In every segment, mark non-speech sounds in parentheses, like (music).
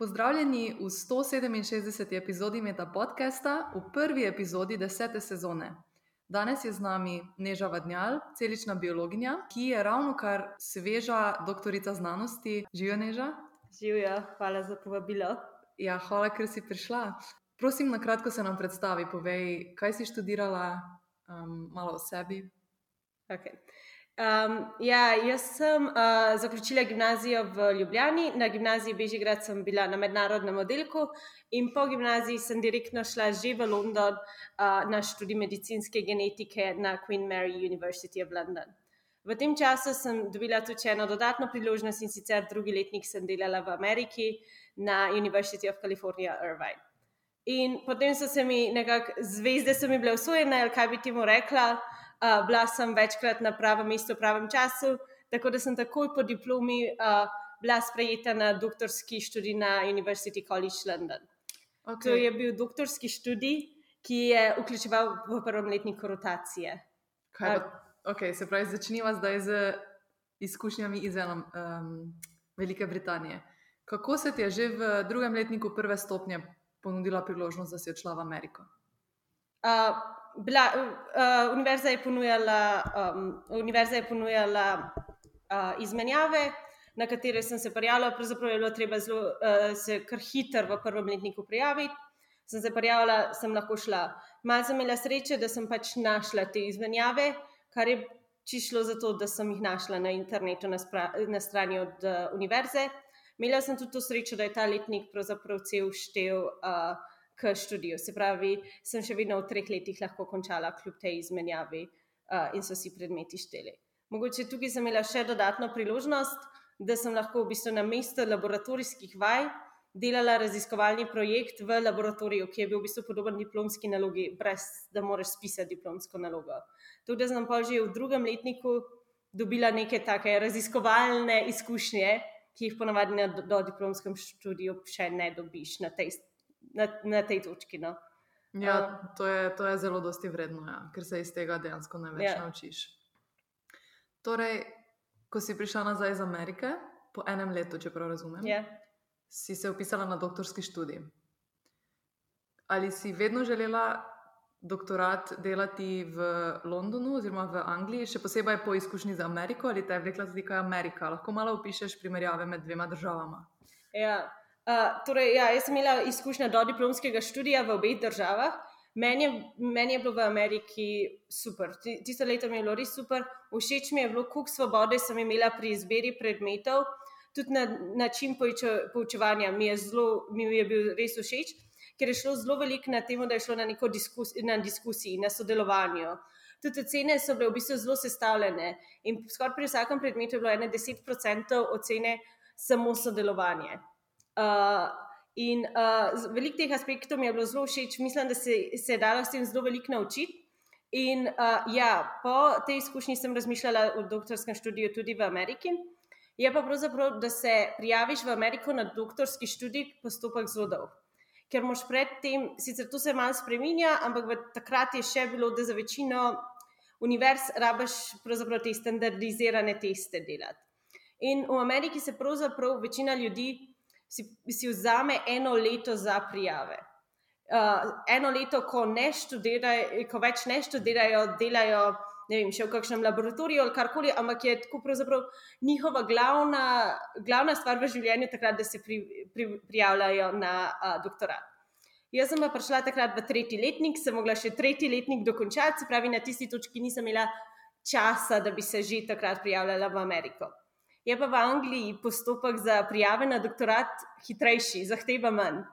Pozdravljeni v 167. epizodi Meta podcasta, v prvi epizodi desete sezone. Danes je z nami Neža Vadnjal, celična biologinja, ki je ravno kar sveža doktorica znanosti. Živijo, Neža? Živijo, hvala za povabilo. Ja, hvala, ker si prišla. Prosim, na kratko se nam predstavi, povej, kaj si študirala, um, malo o sebi. Okay. Um, ja, jaz sem uh, zaključila gimnazijo v Ljubljani, na gimnaziji Bežigrad sem bila na mednarodnem oddelku in po gimnaziji sem direktno šla že v London uh, na študij medicinske genetike na Queen Mary University of London. V tem času sem dobila tudi eno dodatno priložnost in sicer drugi letnik sem delala v Ameriki na University of California, Irvine. In potem so se mi nekako zvezde, so mi bile usvojene, kaj bi ti mu rekla. Uh, bila sem večkrat na pravem mestu, v pravem času, tako da sem takoj po diplomi uh, bila sprejeta na doktorski študij na University College London. Okay. To je bil doktorski študij, ki je vključeval v prvem letniku rotacije. Kaj, uh, okay, se pravi, začnimo zdaj z izkušnjami iz um, Velike Britanije. Kako se ti je že v drugem letniku prve stopnje ponudila priložnost, da si odšla v Ameriko? Uh, bila, uh, univerza je ponujala, um, univerza je ponujala uh, izmenjave, na katere sem se prijavila. Pravzaprav je bilo treba zelo, uh, se kar hitro v prvem letniku prijaviti. Sem se prijavila, sem lahko šla. Malo sem imela sreče, da sem pač našla te izmenjave, kar je čišlo zato, da sem jih našla na internetu, na, spra, na strani od uh, univerze. Imela sem tudi to srečo, da je ta letnik pravzaprav cel štev. Uh, k študiju. Se pravi, sem še vedno v treh letih lahko končala kljub tej izmenjavi uh, in so si predmeti šteli. Mogoče tukaj sem imela še dodatno priložnost, da sem lahko v bistvu na mestu laboratorijskih vaj delala raziskovalni projekt v laboratoriju, ki je bil v bistvu podoben diplomski nalogi, brez da moraš pisati diplomsko nalogo. Tudi da sem pa že v drugem letniku dobila neke take raziskovalne izkušnje, ki jih ponavadi na do, do diplomskem študiju še ne dobiš na tej na, na tej točki. No. Ja, uh, to, je, to je zelo dosti vredno, ja, ker se iz tega dejansko največ ja. naučiš. Torej, ko si prišla nazaj iz Amerike, po enem letu, če prav razumem, ja. si se upisala na doktorski študij. Ali si vedno želela doktorat delati v Londonu oziroma v Angliji, še posebej po izkušnji z Ameriko, ali te je vlekla tudi Amerika? Lahko malo opišeš primerjave med dvema državama. Ja, torej, ja, jaz sem imela izkušnja do diplomskega študija v obeh državah. Meni je, meni je bilo v Ameriki super, tisto leto mi je bilo res super, všeč mi je bilo, koliko svobode sem imela pri izbiri predmetov, tudi na način poučevanja mi je, zelo, mi je bil res všeč, ker je šlo zelo veliko na tem, da je šlo na neko diskus, na diskusiji, na sodelovanju. Tudi ocene so bile v bistvu zelo sestavljene in skoraj pri vsakem predmetu je bilo 10% ocene samo sodelovanje. Uh, in uh, veliko teh aspektov mi je bilo zelo všeč, mislim, da se, se je dalo s tem zelo veliko naučiti. In uh, ja, po tej izkušnji sem razmišljala o doktorskem študiju tudi v Ameriki. Je pa pravzaprav, da se prijaviš v Ameriko na doktorski študij, postopek zelo dolg. Ker moš predtem, sicer to se malo spremenja, ampak takrat je še bilo, da za večino univerz pravzaprav te standardizirane teste delati. In v Ameriki se pravzaprav večina ljudi si, si vzame eno leto za prijave. Uh, eno leto, ko, ko več ne študirajo, delajo vem, še v kakšnem laboratoriju ali karkoli, ampak je tako pravzaprav njihova glavna, glavna stvar v življenju, takrat, da se pri, pri, prijavljajo na uh, doktorat. Jaz sem pa prišla takrat v tretji letnik, sem mogla še tretji letnik dokončati, se pravi, na tisti točki nisem imela časa, da bi se že takrat prijavljala v Ameriko. Je pa v Angliji postopek za prijave na doktorat hitrejši, zahteva manj.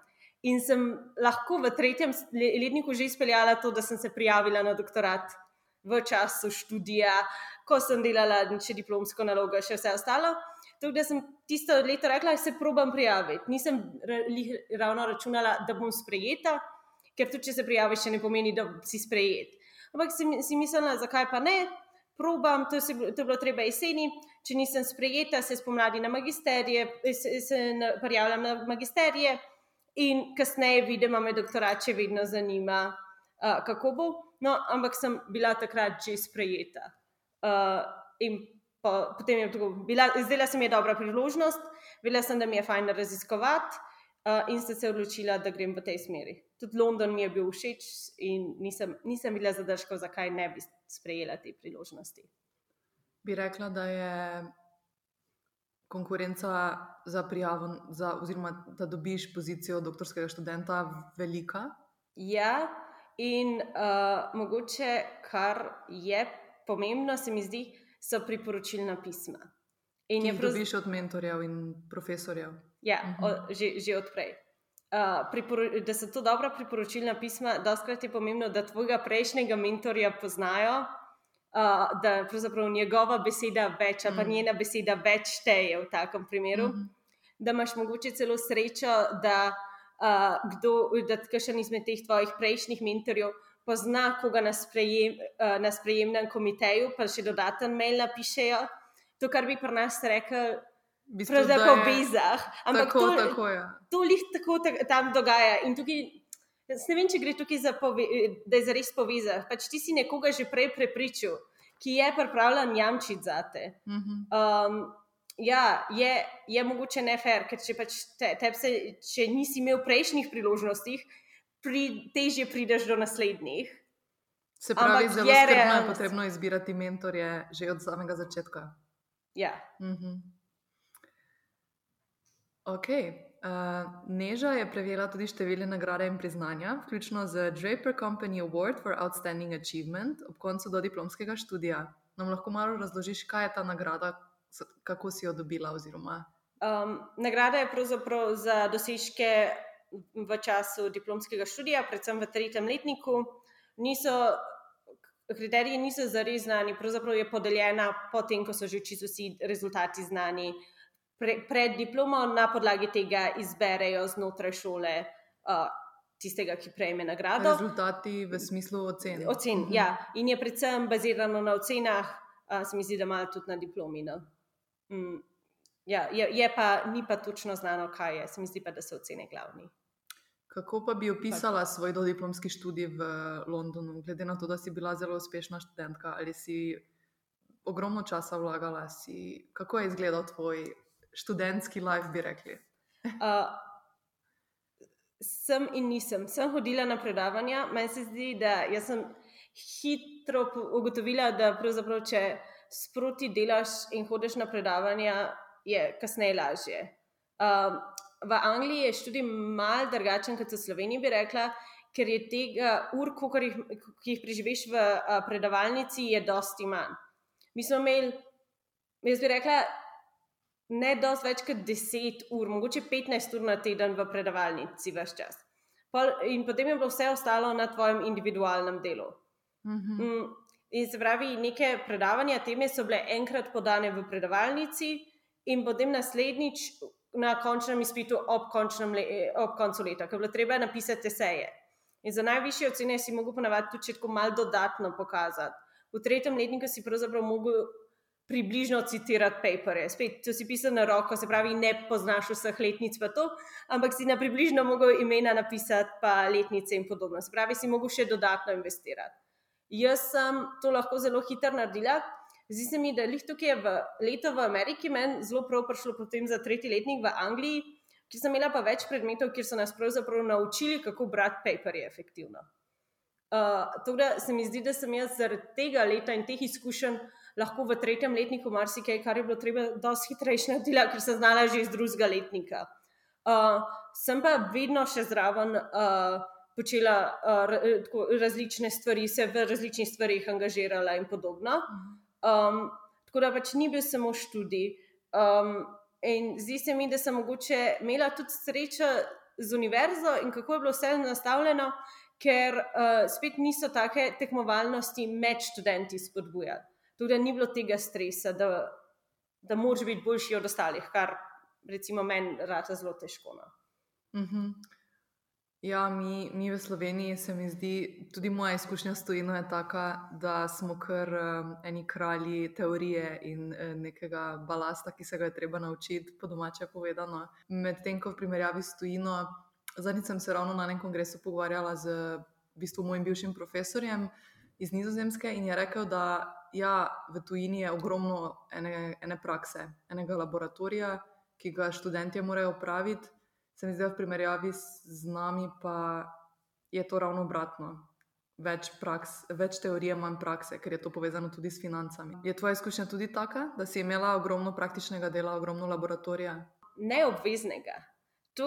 In sem lahko v tretjem letniku že izpeljala to, da sem se prijavila na doktorat v času študija, ko sem delala še diplomsko nalogo, še vse ostalo. Tako da sem tisto leto rekla, da se probam prijaviti. Nisem ravno računala, da bom sprejeta, ker tudi če se prijaviš, še ne pomeni, da si sprejet. Ampak si, si mislila, zakaj pa ne, probam, to, se, to je bilo treba jeseni, če nisem sprejeta, se spomladi na magisterije, se, se prijavljam na magisterije in kasneje vidim, da me doktorat še vedno zanima, uh, kako bo. No, ampak sem bila takrat že sprejeta. Uh, in po, potem je tako, bila, zdela se mi je dobra priložnost, videla sem, da mi je fajn raziskovati. Uh, in sem se odločila, da grem v tej smeri. Tudi London mi je bil všeč in nisem, nisem bila zadržkov, zakaj ne bi sprejela te priložnosti. Bi rekla, da je konkurenca za prijavo, za, oziroma da dobiš pozicijo doktorskega študenta, velika? Ja, in uh, mogoče kar je pomembno, se mi zdi, so priporočilna pisma. In je prav... dobiš od mentorjev in profesorjev. Ja, uh -huh. o, že, že odprej. Uh, priporo, da so to dobra priporočilna pisma, da skrat je pomembno, da tvojega prejšnjega mentorja poznajo, uh, da pravzaprav njegova beseda več, pa mm. njena beseda več šteje v takem primeru. Mm -hmm. Da imaš mogoče celo srečo, da uh, kdo, da kakšen izmed teh tvojih prejšnjih mentorjev pozna koga na, sprejem, uh, na sprejemnem komiteju, pa še dodaten mail napišejo. To, kar bi pri nas rekel. Pravzaprav po bezah. Ampak tako, to, tako, ja. to lih tako tam dogaja. In tukaj ne vem, če gre tukaj za pove, da je zares povezan. Pač ti si nekoga že prej prepričal, ki je pripravljen jamčiti za te. Mhm. Um, ja, je, je mogoče ne fair, ker če, pač te, se, če nisi imel prejšnjih priložnosti, pri, težje prideš do naslednjih. Se pravi, Ampak zelo je skrbno je potrebno izbirati mentorje že od samega začetka. Ja. Mhm. Okay. Uh, Neža je prejela tudi številne nagrade in priznanja, vključno z Draper Company Award for Outstanding Achievement ob koncu do diplomskega študija. Nam lahko malo razložiš, kaj je ta nagrada, kako si jo dobila? Um, nagrada je pravzaprav za dosežke v času diplomskega študija, predvsem v tretjem letniku. Niso, kriteriji niso zares znani, pravzaprav je podeljena potem, ko so že vsi rezultati znani pre, pred diplomo na podlagi tega izberejo znotraj šole uh, tistega, ki prejme nagrado. Rezultati v smislu ocen. Ocen, mhm. ja. In je predvsem bazirano na ocenah, uh, se mi zdi, da malo tudi na diplomi. No. Mm. Ja, je, je pa, ni pa točno znano, kaj je. Se mi zdi pa, da so ocene glavni. Kako pa bi opisala svoj dodiplomski študij v Londonu, glede na to, da si bila zelo uspešna študentka ali si ogromno časa vlagala? Si, kako je izgledal tvoj študentski life, bi rekli? uh, sem in nisem. Sem hodila na predavanja, meni se zdi, da sem hitro ugotovila, da pravzaprav, če sproti delaš in hodiš na predavanja, je kasneje lažje. Um, v Angliji je študij mal drugačen kot v Sloveniji, bi rekla, ker je tega ur, ki jih preživiš v uh, predavalnici, je dosti manj. Mi smo imeli, jaz bi rekla, ne dosti več kot 10 ur, mogoče 15 ur na teden v predavalnici, vse čas. In potem je bilo vse ostalo na tvojem individualnem delu. Mhm. Mm, in se pravi, neke predavanja, teme so bile enkrat podane v predavalnici, in potem naslednjič na končnem izpitu, ob, le, ob koncu leta, ker je bilo treba napisati seje. In za najvišje ocene si mogel ponavadi tudi tako malo dodatno pokazati. V tretjem letniku si pravzaprav mogel približno citirati paperje. Spet, to si pisal na roko, se pravi, ne poznaš vseh letnic, pa to, ampak si na približno mogel imena napisati, pa letnice in podobno. Se pravi, si mogel še dodatno investirati. Jaz sem to lahko zelo hitro naredila. Zdi se mi, da je tukaj v leto v Ameriki meni zelo prav prišlo potem za tretji letnik v Angliji, ki sem imela pa več predmetov, kjer so nas pravzaprav naučili, kako brati paperje efektivno. Uh, tako da se mi zdi, da sem jaz zaradi tega leta in teh izkušenj lahko v tretjem letniku marsikaj, kar je bilo treba dosti hitrejše narediti, ker sem znala že iz drugega letnika. Uh, sem pa vedno še zraven uh, počela uh, tako, različne stvari, se v različnih stvarih angažirala in podobno. Um, tako da pač ni bil samo študij. Um, in zdi se mi, da sem mogoče imela tudi srečo z univerzo in kako je bilo vse nastavljeno. Ker uh, spet niso take tekmovalnosti med študenti spodbujati tudi ni bilo tega stresa, da, da moraš biti boljši od ostalih, kar recimo meni rade zelo težko. No. Uh mhm. -huh. Ja, mi, mi v Sloveniji se mi zdi, tudi moja izkušnja s tujino je taka, da smo kar um, eni kralji teorije in uh, nekega balasta, ki se ga je treba naučiti, po domače povedano. Medtem ko v primerjavi s tujino, zadnjič sem se ravno na enem kongresu pogovarjala z v bistvu, mojim bivšim profesorjem iz Nizozemske in je rekel, da ja, v tujini je ogromno ene, ene prakse, enega laboratorija, ki ga študenti morajo upraviti. se mi zdi, da v primerjavi z nami pa je to ravno obratno. Več, praks, več teorije, manj prakse, ker je to povezano tudi s financami. Je tvoja izkušnja tudi taka, da si imela ogromno praktičnega dela, ogromno laboratorija? Neobveznega. To,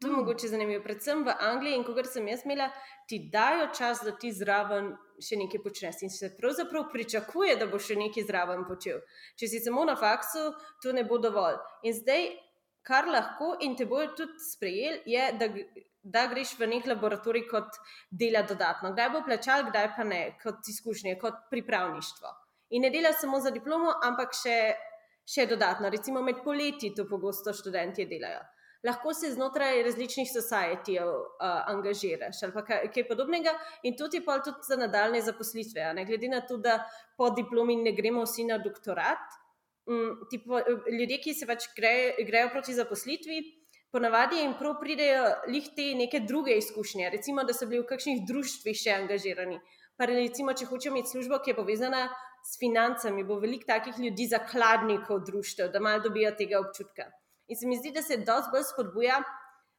to je mm. mogoče zanimivo. Predvsem v Angliji, in kot sem jaz imela, ti dajo čas, da ti zraven še nekaj počneš. In se pravzaprav pričakuje, da boš še nekaj zraven počel. Če si samo na faksu, to ne bo dovolj. In zdaj, kar lahko in te bojo tudi sprejeli, je, da da greš v nek laboratorij kot dela dodatno. Kdaj bo plačal, kdaj pa ne, kot izkušnje, kot pripravništvo. In ne dela samo za diplomo, ampak še, še dodatno. Recimo med poletji to pogosto študenti delajo. Lahko se znotraj različnih societijev uh, angažiraš ali kaj, kaj podobnega, in to je pa tudi za nadaljne zaposlitve. Ne glede na to, da po diplomi ne gremo vsi na doktorat, um, tipo, ljudje, ki se pač grejo, grejo proti zaposlitvi, ponavadi jim prav pridejo lih te neke druge izkušnje, recimo, da so bili v kakšnih društvih še angažirani. Pa recimo, če hočejo imeti službo, ki je povezana s financami, bo veliko takih ljudi, zakladnikov društev, da malo dobijo tega občutka. In se mi zdi, da se dosti bolj spodbuja,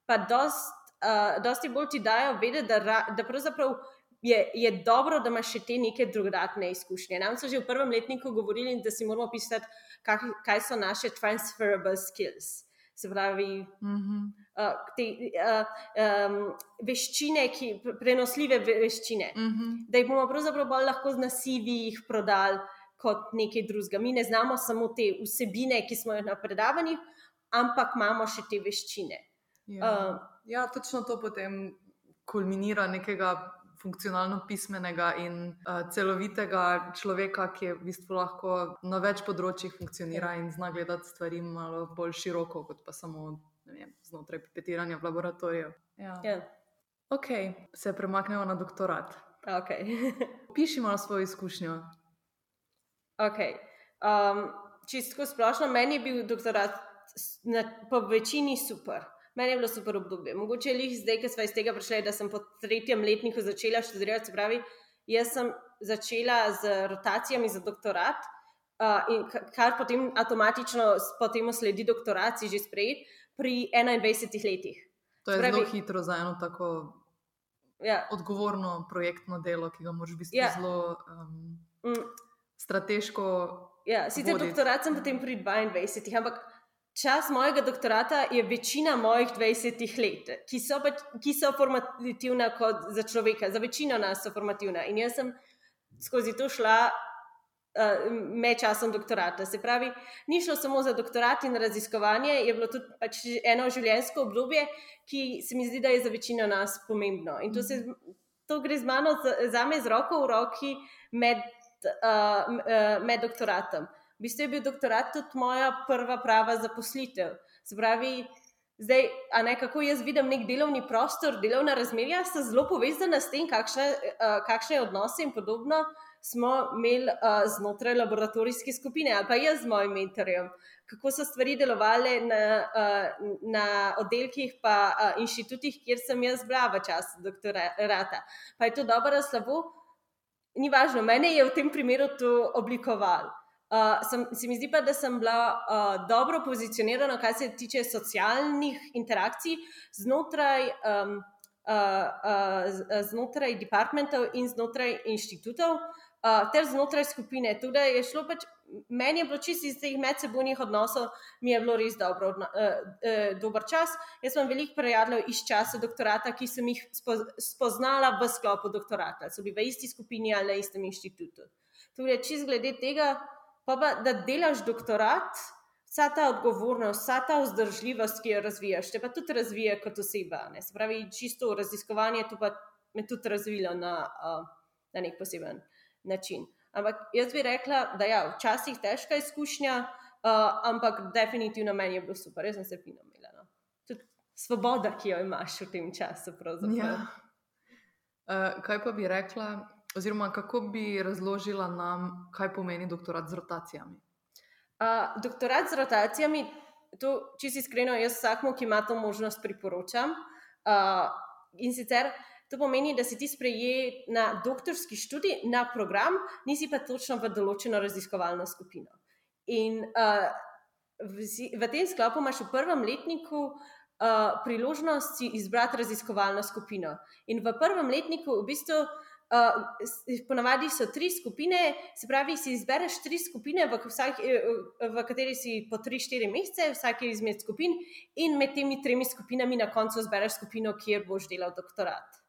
pa dosti, uh, dosti bolj ti dajo vedeti, da, da pravzaprav. Je, je dobro, da imaš še te neke drugačne izkušnje. Nam so že v prvem letniku govorili, da si moramo pisati, kaj, kaj so naše transferable skills se pravi, mm -hmm. uh, te uh, um, veščine, ki, prenosljive veščine, mm -hmm. da jih bomo pravzaprav bolj lahko z nasivi jih prodali kot nekaj drugega. Mi ne znamo samo te vsebine, ki smo jih na predavanjih, ampak imamo še te veščine. Ja, uh, ja točno to potem kulminira nekega funkcionalno pismenega in uh, celovitega človeka, ki je v bistvu lahko na več področjih funkcionira in zna gledati stvari malo bolj široko, kot pa samo vem, znotraj pipetiranja v laboratoriju. Ja. Ja. Ok, se premaknemo na doktorat. Okay. (laughs) Pišimo svojo izkušnjo. Okay. Um, čisto splošno, meni je bil doktorat na, po večini super. Meni je bilo super obdobje. Mogoče je jih zdaj, ki smo iz tega prišli, da sem po tretjem letniku začela študirati. Pravi, jaz sem začela z rotacijami za doktorat, uh, in kar potem avtomatično potem sledi doktorat, si že sprejet pri 21 letih. To je pravi, zelo hitro za eno tako ja. odgovorno projektno delo, ki ga moraš biti ja. zelo um, strateško. Ja, sicer doktorat sem potem pri 22, ampak. Čas mojega doktorata je večina mojih 20 let, ki so, pa, ki so formativna kot za človeka, za večino nas so formativna. In jaz sem skozi to šla uh, med časom doktorata. Se pravi, ni šlo samo za doktorat in raziskovanje, je bilo tudi pač eno življenjsko obdobje, ki se mi zdi, da je za večino nas pomembno. In to, se, to gre z mano, za me z roko v roki med, uh, med doktoratom v bistvu je bil doktorat tudi moja prva prava zaposlitev. Spravi, zdaj, a ne kako jaz vidim nek delovni prostor, delovna razmerja, sta zelo povezana s tem, kakšne, uh, kakšne odnose in podobno smo imeli uh, znotraj laboratorijske skupine ali pa jaz z mojim mentorjem. Kako so stvari delovale na, uh, na oddelkih, pa uh, inštitutih, kjer sem jaz bila v času doktorata. Pa je to dobro slabo? Ni važno, mene je v tem primeru to oblikovalo. Uh, sem, se mi zdi pa, da sem bila uh, dobro pozicionirana, kar se tiče socialnih interakcij znotraj, um, uh, uh, znotraj departmentov in znotraj inštitutov, uh, ter znotraj skupine. Tudi je šlo pač, meni je bilo čisto iz teh medsebojnih odnosov, mi je bilo res dobro, uh, uh, dober čas. Jaz sem veliko prijateljev iz časa doktorata, ki sem jih spo, spoznala v sklopu doktorata, so bili v isti skupini ali na istem inštitutu. Torej, čisto glede tega pa, pa da delaš doktorat, vsa ta odgovornost, vsa ta vzdržljivost, ki jo razvijaš, te pa tudi razvija kot oseba. Ne? Se pravi, čisto raziskovanje tu pa me tudi razvilo na, na nek poseben način. Ampak jaz bi rekla, da je ja, včasih težka izkušnja, uh, ampak definitivno meni je bilo super, jaz sem se fino imela. No? Tudi svoboda, ki jo imaš v tem času. Ja. Uh, kaj pa bi rekla? Oziroma kako bi razložila nam, kaj pomeni doktorat z rotacijami? Uh, doktorat z rotacijami, to čisto iskreno, jaz vsakmu, ki ima to možnost, priporočam. Uh, in sicer to pomeni, da si ti sprejet na doktorski študij, na program, nisi pa točno v določeno raziskovalno skupino. In uh, v, v tem sklopu imaš v prvem letniku uh, priložnost si izbrati raziskovalno skupino. In v prvem letniku, v bistvu, uh, ponavadi so tri skupine, se pravi, si izbereš tri skupine, v, vsak, v kateri si po tri, štiri mesece, vsake izmed skupin, in med temi tremi skupinami na koncu izbereš skupino, kjer boš delal doktorat.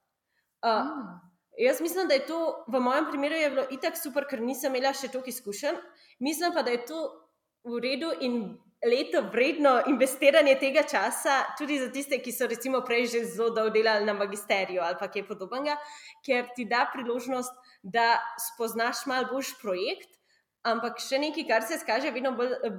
Uh, mm. Jaz mislim, da je to v mojem primeru bilo itak super, ker nisem imela še toliko izkušenj. Mislim pa, da je to v redu in leto vredno investiranje tega časa, tudi za tiste, ki so recimo prej že zelo dolgo delali na magisteriju ali pa kaj podobnega, ker ti da priložnost, da spoznaš malo boljš projekt. Ampak še nekaj, kar se kaže vedno bolj uh,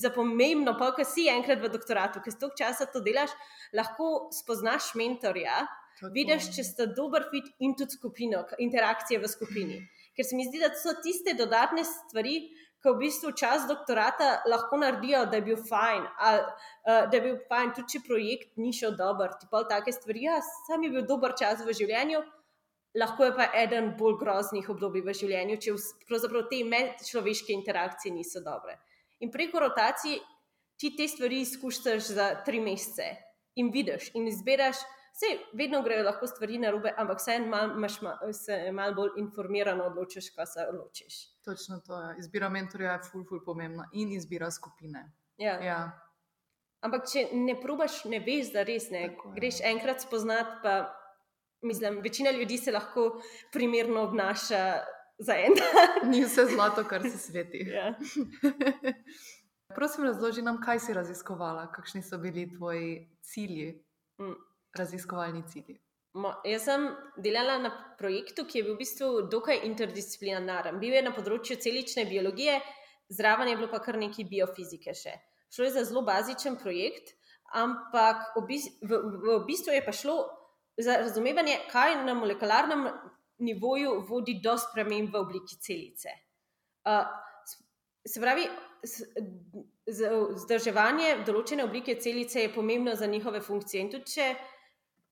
za pomembno, pa ko si enkrat v doktoratu, ker stok časa to delaš, lahko spoznaš mentorja, Tako. vidiš, če sta dober fit in tudi skupino, interakcije v skupini. Ker se mi zdi, da so tiste dodatne stvari, ki v bistvu čas doktorata lahko naredijo, da je bil fajn, ali uh, da je bil fajn, tudi če projekt ni šel dober, ti pa take stvari. Ja, sam je bil dober čas v življenju, lahko je pa eden bolj groznih obdobij v življenju, če pravzaprav te medčloveške interakcije niso dobre. In preko rotacije ti te stvari izkušaš za tri mesece in vidiš in izbereš. Vse, vedno grejo lahko stvari na robe, ampak vse mal, mal, se malo bolj informirano odločiš, kaj se odločiš. Točno to je. Izbira mentorja je ful, ful pomembna in izbira skupine. Ja. Ja. Ampak če ne probaš, ne veš, da res ne. Tako. Greš enkrat spoznati, pa mislim, večina ljudi se lahko primerno obnaša za en dan. Ni vse zlato, kar se sveti. Ja. (laughs) Prosim, razloži nam, kaj si raziskovala, kakšni so bili tvoji cilji, Mm. Raziskovalni cilji. Mo, jaz sem delala na projektu, ki je bil v bistvu dokaj interdisciplinaren. Bil je na področju celične biologije, zraven je bilo pa kar nekaj biofizike še. Šlo je za zelo bazičen projekt, ampak v v, v bistvu je pa šlo za razumevanje, kaj na molekularnem nivoju vodi do sprememb v obliki celice. Uh, se pravi, vzdrževanje določene oblike celice je pomembno za njihove funkcije. In tudi če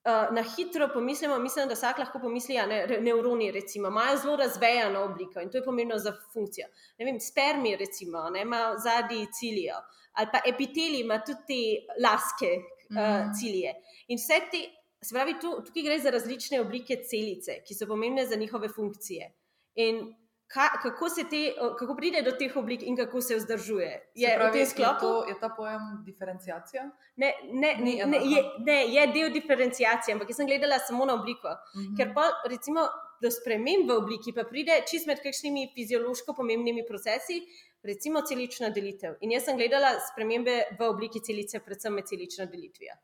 uh, na hitro pomislimo, mislim, da vsak lahko pomisli, da ne, nevroni recimo, imajo zelo razvejano obliko in to je pomembno za funkcijo. Ne vem, spermi recimo, ne, ima zadnji cilijo ali pa epiteli ima tudi te laske uh, Mhm. cilije. In vse te, se pravi, tu, tukaj gre za različne oblike celice, ki so pomembne za njihove funkcije. In ka, kako, te, kako pride do teh oblik in kako se vzdržuje? Je Se pravi, tem je, sklopu? to, je ta pojem diferencijacija? Ne, ne, Ni ne, je, ne, je del diferencijacije, ampak jaz sem gledala samo na obliko. Mhm. Ker pa recimo do sprememb v obliki pa pride čist med kakšnimi fiziološko pomembnimi procesi, recimo celična delitev. In jaz sem gledala spremembe v obliki celice, predvsem med celično delitvijo.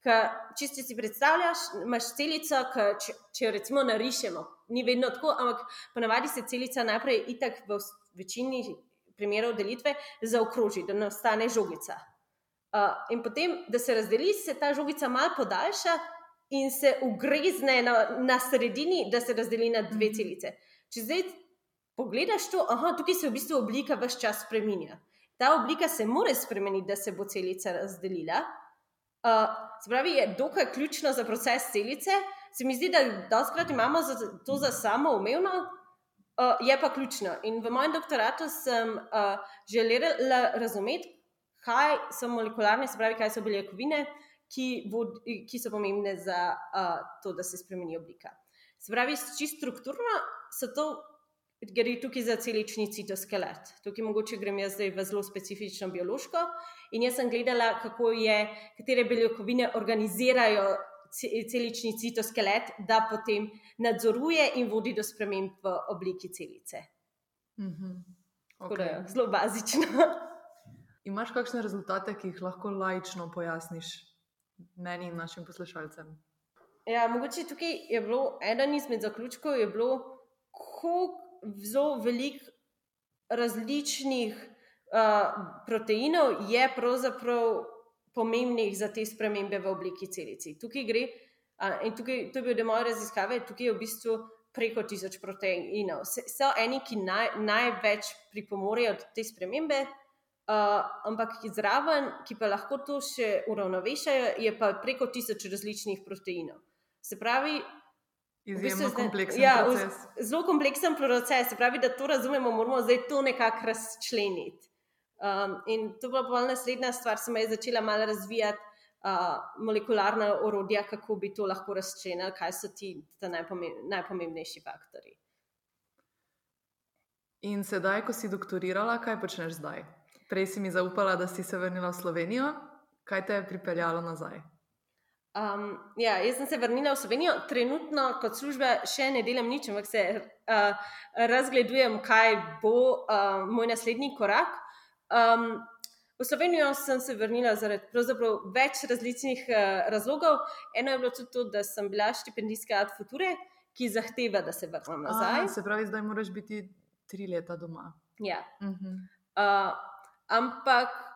Ker čisto si predstavljaš, imaš celico, ki, če, če jo recimo narišemo, ni vedno tako, ampak ponavadi se celica najprej itak v večini primerov delitve zaokroži, da nastane žogica. Uh, in potem, da se razdeli, se ta žogica malo podaljša in se ugrezne na, na sredini, da se razdeli na dve Mhm. celice. Če zdaj pogledaš to, aha, tukaj se v bistvu oblika vse čas spremenja. Ta oblika se more spremeniti, da se bo celica razdelila. Uh, pravi, je dokaj ključno za proces celice. Se mi zdi, da doskrat imamo za, to za samoumevno, uh, je pa ključno. In v mojem doktoratu sem uh, želela razumeti, kaj so molekularne, se pravi, kaj so beljakovine, ki, vod, ki so pomembne za uh, to, da se spremeni oblika. Se pravi, čisto strukturno so to, gre tukaj za celični citoskelet. Tukaj mogoče grem jaz zdaj v zelo specifično biološko. In jaz sem gledala, kako je, katere beljakovine organizirajo ce- celični citoskelet, da potem nadzoruje in vodi do sprememb v obliki celice. Mhm. Tako da Okay. je Zelo bazično. (laughs) Imaš kakšne rezultate, ki jih lahko lajično pojasniš meni in našim poslušalcem? Ja, mogoče tukaj je bilo eden izmed zaključkov, je bilo, kako zelo veliko različnih uh, proteinov je pravzaprav pomembnih za te spremembe v obliki celici. Tukaj gre, uh, in tukaj, to je bil del moje raziskave, tukaj je v bistvu preko tisoč proteinov. So eni, ki naj, največ pripomorejo do te spremembe. Uh, ampak zraven, ki pa lahko to še uravnovešajo, je pa preko tisoč različnih proteinov. Se pravi, v bistvu zdaj- kompleksen ja, proces. v- Zelo kompleksen proces, se pravi, da to razumemo, moramo zdaj to nekako razčleniti. Um, in to je bila bolj naslednja stvar, ki sem jo začela malo razvijati. uh, molekularna orodja, kako bi to lahko razčlenili, kaj so ti najpomemb najpomembnejši faktori. In sedaj, ko si doktorirala, kaj počneš zdaj? Prej si mi zaupala, da si se vrnila v Slovenijo. Kaj te je pripeljalo nazaj? Um, ja, jaz sem se vrnila v Slovenijo, trenutno kot služba še ne delam nič, ampak se uh, razgledujem, kaj bo uh, moj naslednji korak. Um, v Slovenijo sem se vrnila zaradi več različnih uh, razlogov. Eno je bilo tudi to, da sem bila štipendijska ad future, ki zahteva, da se vrnem nazaj. A, se pravi, zdaj moraš biti tri leta doma. Ja. Uh -huh. uh, ampak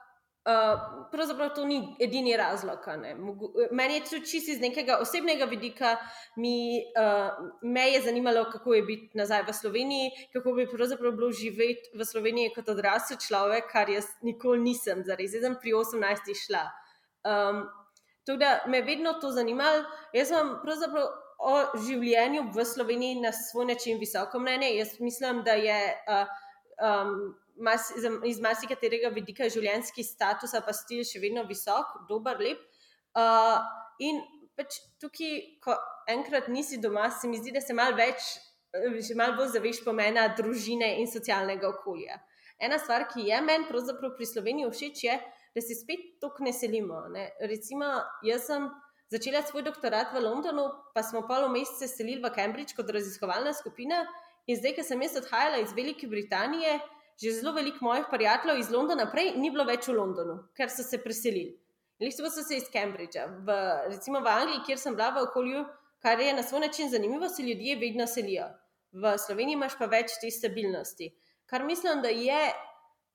uh, pravzaprav to ni edini razlog. Meni je tudi čisto iz nekega osebnega vidika, mi, uh, me je zanimalo, kako je biti nazaj v Sloveniji, kako bi pravzaprav bilo živeti v Sloveniji kot odrasel človek, kar jaz nikoli nisem, zares. Jaz sem pri 18. šla. Um, Tudi da me je vedno to zanimalo. Jaz sem pravzaprav o življenju v Sloveniji na svoj način visoko mnenje. Jaz mislim, da je uh, um, mas, iz marsikaterega vidika življenjski status pa stil še vedno visok, dober, lep. Uh, in pač tukaj, ko enkrat nisi doma, se mi zdi, da se malo več, že malo bolj zaveš pomena družine in socialnega okolja. Ena stvar, ki je meni pravzaprav pri Sloveniji všeč, je, da se spet tako ne selimo. Ne? Recimo, jaz sem začela svoj doktorat v Londonu, pa smo pol mesece selili v Cambridge kot raziskovalna skupina. In zdaj, ko sem jaz odhajala iz Velike Britanije, že zelo veliko mojih prijateljev iz Londona prej ni bilo več v Londonu, ker so se preselili. Lihto so se iz Cambridgea. V, recimo v Angliji, kjer sem bila v okolju, kar je na svoj način zanimivo, se ljudje vedno selijo. V Sloveniji imaš pa več te stabilnosti. Kar mislim, da je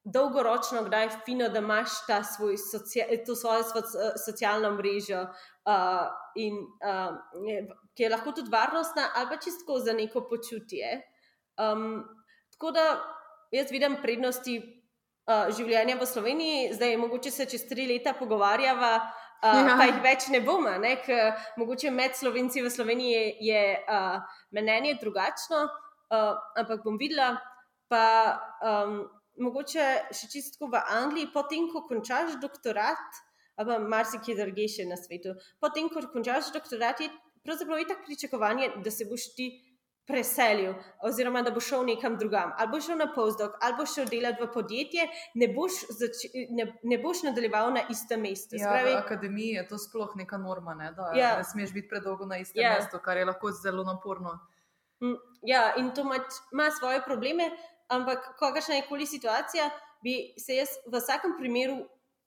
dolgoročno, kdaj je fino, da imaš svoj socia to svojo socialno mrežo, uh, in, uh, ki je lahko tudi varnostna, ali pa čisto za neko počutje. Um, tako da jaz vidim prednosti uh, življenja v Sloveniji, zdaj mogoče se čez tri leta pogovarjava. Uh, ja. Pa jih več ne bomo, ker mogoče med Slovenci v Sloveniji je, uh, mnenje drugačno, uh, ampak bom videla. Pa um, mogoče še čisto v Angliji, potem, ko končaš doktorat, ali pa marsikje druge še na svetu, potem, ko končaš doktorat, je pravzaprav tako pričakovanje, da se boš ti preselil, oziroma da boš šel nekam drugam, ali boš šel na postdoc, ali boš šel delati v podjetje, ne boš, ne, ne boš nadaljeval na istem mestu. Ja, Spravi, v akademiji je to sploh neka norma, ne, da ja. ne smeš biti predolgo na istem ja. mestu, kar je lahko zelo naporno. Mm, ja, in to ima svoje probleme ampak kakršna je koli situacija, bi se jaz v vsakem primeru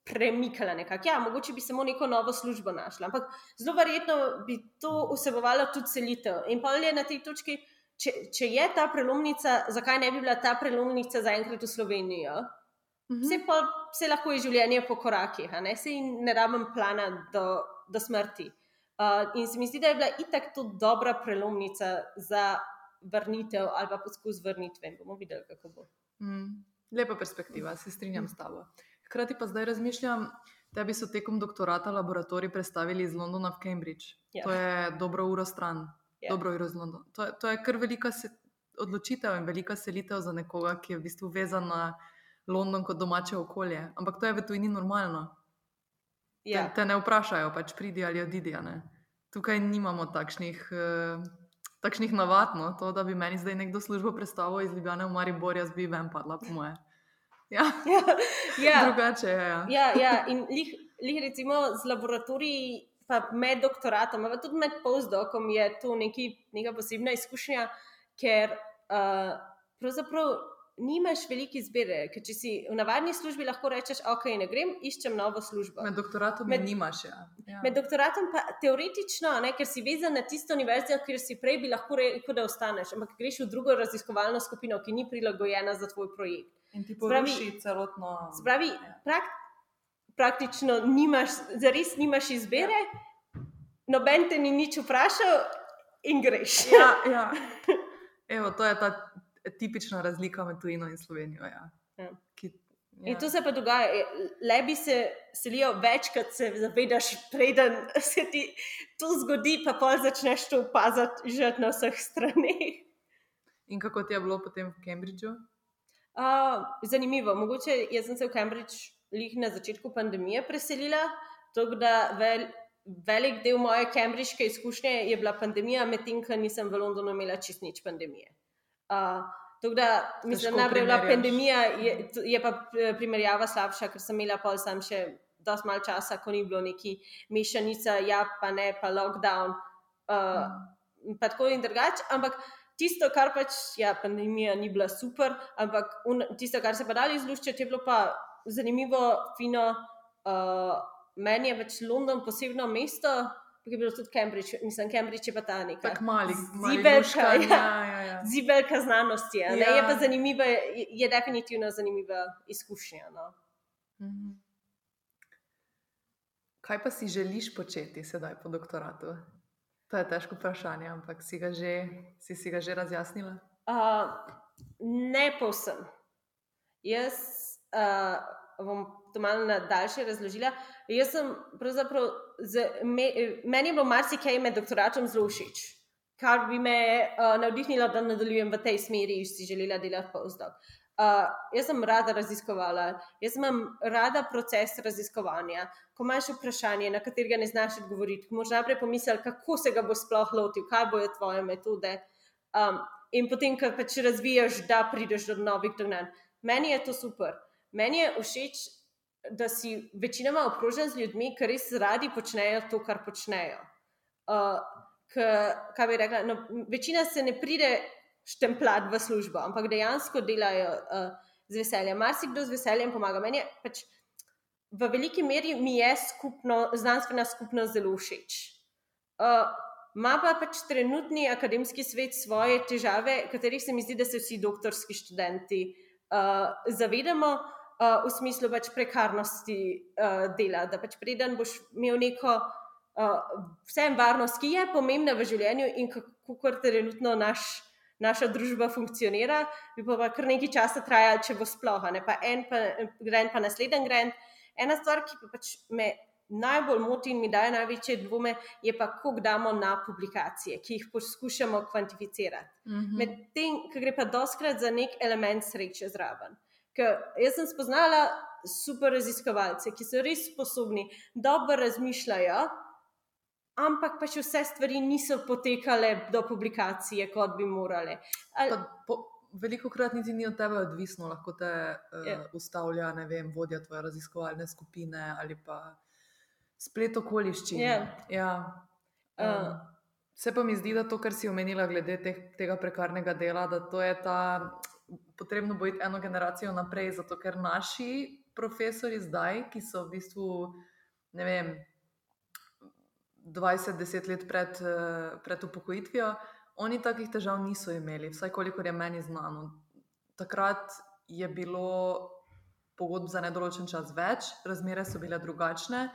premikala nekako. Ja, mogoče bi samo neko novo službo našla, ampak zelo verjetno bi to vsebovalo tudi selitev. In pa je na tej točki, če, če je ta prelomnica, zakaj ne bi bila ta prelomnica zaenkrat v Slovenijo? Vse, mhm. pa, vse lahko je življenje po korakih, ne? se ne rabim plana do, do smrti. Uh, in se mi zdi, da je bila itak to dobra prelomnica za vrnitev ali pa poskus vrnitve. In bomo videli, kako bo. Mm, lepa perspektiva, se strinjam s tabo. Hkrati pa zdaj razmišljam, da bi se tekom doktorata laboratorij predstavili iz Londona v Cambridge. Ja. To je dobro uro stran. Ja. Dobro uro to, je, to je kar velika se, odločitev in velika selitev za nekoga, ki je v bistvu vezan na London kot domače okolje. Ampak to je v tujini normalno. Ja. Te, te ne vprašajo, pač pridi ali odidi. Tukaj nimamo takšnih. Uh, takšnih navad, no, to, da bi meni zdaj nekdo službo predstavil iz Ljubljana v Maribor, jaz bi ven padla, po moje. Ja, (laughs) ja, (laughs) ja. drugače je. Ja. Ja, ja. In lih, lih recimo z laboratoriji, pa med doktoratom, pa tudi med postdokom je to neki, neka posebna izkušnja, ker uh, pravzaprav nimaš velike izbire. Ker če si v navadni službi, lahko rečeš, ok, ne grem, iščem novo službo. Med doktoratom med, nimaš. Ja. Ja. Med doktoratom pa teoretično, ne, ker si vezan na tisto univerzo, kjer si prej bi lahko rekel, da ostaneš, ampak greš v drugo raziskovalno skupino, ki ni prilagojena za tvoj projekt. In ti poruši celotno. Spravi, ja. prak, praktično nimaš, zares nimaš izbire, ja. noben te ni nič vprašal in greš. Ja, ja. (laughs) Evo, to je ta tipična razlika med tujino in Slovenijo. Ja. Ja. Ki, ja. In to se pa dogaja, le bi se selijo večkrat, se zavedaš, preden (laughs) se ti to zgodi, pa pa začneš to opaziti že na vseh straneh. In kako ti je bilo potem v Cambridgeu? Uh, zanimivo. Mogoče jaz sem se v Cambridge lih na začetku pandemije preselila. Tako da vel, velik del moje cambridgeške izkušnje je bila pandemija, medtem ko nisem v Londonu imela čist nič pandemije. Uh, tako da mislim, da je bila pandemija, je, je pa primerjava slabša, ker sem imela pol sam še dosti malo časa, ko ni bilo neki mešanica, ja, pa ne, pa lockdown. Uh, mm. Pa tako in drugače. Ampak tisto, kar pač, ja, pandemija ni bila super, ampak un, tisto, kar se pa dali izluščiti, je bilo pa zanimivo, fino. Uh, meni je več London posebno mesto, ki je bilo tudi Cambridge, mislim, Cambridge je pa ta neka. Tako mali, zibelka, ja, ja, ja. zibelka znanosti. Ja. Je pa zanimiva, je, je definitivno zanimiva izkušnja. No. Mhm. Kaj pa si želiš početi sedaj po doktoratu? To je težko vprašanje, ampak si, ga že, si, si ga že razjasnila? Uh, ne povsem. Jaz uh, bom to malo na daljše razložila. Jaz sem pravzaprav, z, me, meni je bilo marsikaj med doktoratom zelo všeč, kar bi me uh, navdihnilo, da nadaljujem v tej smeri, in si želela delati postdoc. Uh, jaz sem rada raziskovala, jaz imam rada proces raziskovanja. Ko imaš vprašanje, na katerega ne znaš odgovoriti, moraš najprej pomisliti, kako se ga bo sploh lotil, kaj bojo tvoje metode. Um, in potem, ko pač razvijaš, da prideš do novih dognanj. Meni je to super. Meni je všeč, da si večinoma okrožen z ljudmi, ki res radi počnejo to, kar počnejo. Uh, k, kaj bi rekla? No, večina se ne pride štempljati v službo, ampak dejansko delajo uh, z veseljem. Marsikdo z veseljem pomaga. Meni je pač v veliki meri mi je skupno, znanstvena skupnost zelo všeč. Uh, Ma pa pač trenutni akademski svet svoje težave, katerih se mi zdi, da se vsi doktorski študenti uh, zavedamo, uh, v smislu pač prekarnosti uh, dela. Da pač preden boš imel neko uh, vsem varnost, ki je pomembna v življenju in kako kar trenutno naš naša družba funkcionira, bi pa kar nekaj časa trajalo, če bo sploh, ne pa en, pa grend, pa naslednji grend. Ena stvar, ki pa pač me najbolj moti in mi daje največje dvome, je pa, kako damo na publikacije, ki jih poskušamo kvantificirati. Mm -hmm. Medtem, ki gre pa doskrat za nek element sreče zraven. Ker jaz sem spoznala super raziskovalce, ki so res sposobni, dobro razmišljajo ampak pač vse stvari niso potekale do publikacije, kot bi morale. Ali... Veliko krat niti ni od tebe odvisno, lahko te uh, yeah. ustavlja, ne vem, vodja tvoje raziskovalne skupine ali pa splet okoliščin. Yeah. Ja. Um, uh. Se pa mi zdi, da to, kar si omenila glede te, tega prekarnega dela, da to je ta potrebno bojiti eno generacijo naprej, zato ker naši profesori zdaj, ki so v bistvu, ne vem, 20-10 let pred, pred upokojitvijo, oni takih težav niso imeli, vsaj kolikor je meni znano. Takrat je bilo pogodb za nedoločen čas več, razmere so bile drugačne,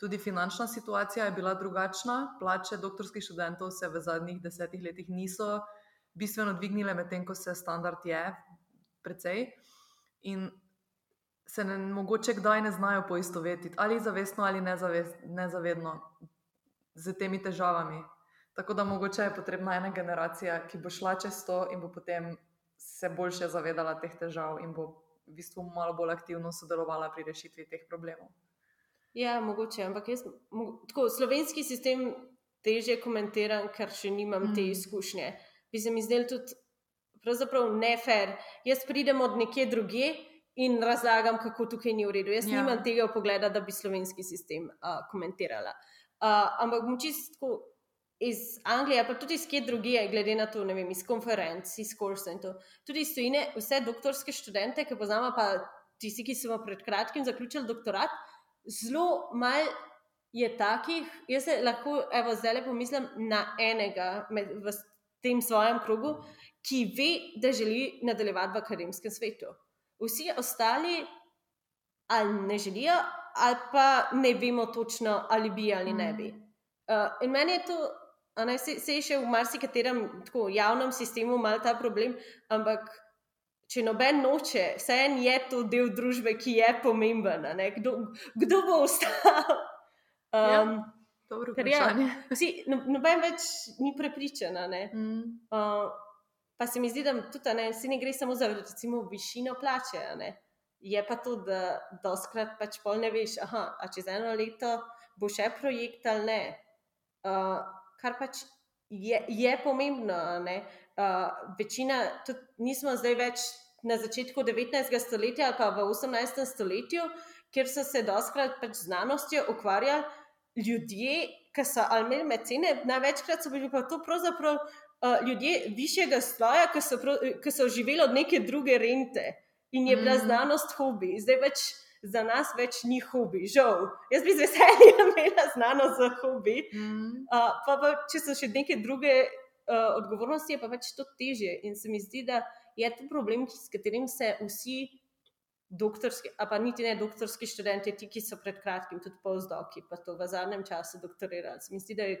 tudi finančna situacija je bila drugačna. Plače doktorskih študentov se v zadnjih desetih letih niso bistveno dvignile, medtem ko se standard je precej. In se ne, mogoče kdaj ne znajo poistovetiti, ali zavestno ali nezavedno z temi težavami. Tako da mogoče je potrebna ena generacija, ki bo šla čez to in bo potem se boljše zavedala teh težav in bo v bistvu malo bolj aktivno sodelovala pri rešitvi teh problemov. Ja, mogoče, ampak jaz tako slovenski sistem teže komentiram, ker še nimam mm. te izkušnje. Bi se mi zdel tudi pravzaprav nefer. Jaz pridem od nekje druge in razlagam, kako tukaj ni v redu. Jaz ja. nimam tega pogleda, da bi slovenski sistem uh, komentirala. Uh, ampak čisto iz Anglije, pa tudi iz kje drugje, glede na to, ne vem, iz konferenc, iz kursa in to. Tudi iz tujine, vse doktorske študente, ki poznamo, pa tisti, ki smo pred kratkim zaključili doktorat, zelo malo je takih. Jaz se lahko, evo, zdaj le pomislim na enega med, v tem svojem krogu, ki ve, da želi nadaljevati v akademskem svetu. Vsi ostali ali ne želijo, ali pa ne vemo točno, ali bi ali ne bi. Uh, in meni je to, da se, se je še v marsikaterem javnem sistemu mal ta problem, ampak če noben noče, vseeno je to del družbe, ki je pomemben. Kdo, kdo bo ostal? Um, ja. Dobro, ker ja, (laughs) vsi, no, noben več ni prepričan. Mm. Uh, pa se mi zdi, da tudi ne, ne gre samo za recimo, višino plače. Je pa to, da doskrat pač pol ne veš, aha, a čez eno leto bo še projekt ali ne. Uh, kar pač je, je pomembno. Uh, večina, tudi nismo zdaj več na začetku 19. stoletja ali pa v 18. stoletju, kjer so se doskrat pač znanostjo ukvarjali ljudje, ki so imeli medicine, največkrat so bili pa to pravzaprav uh, ljudje višjega sloja, ki so, ki so živeli od neke druge rente in je bila mm. znanost hobi. Zdaj več za nas več ni hobi, žal. Jaz bi z veseljem (laughs) imela znanost za hobi. Mm. Uh, pa, pa če so še neke druge uh, odgovornosti, je pa več to teže. In se mi zdi, da je to problem, s katerim se vsi doktorski, a pa niti ne doktorski študenti, ti, ki so pred kratkim, tudi pozdoki, pa to v zadnjem času doktorirali. Mislim, da je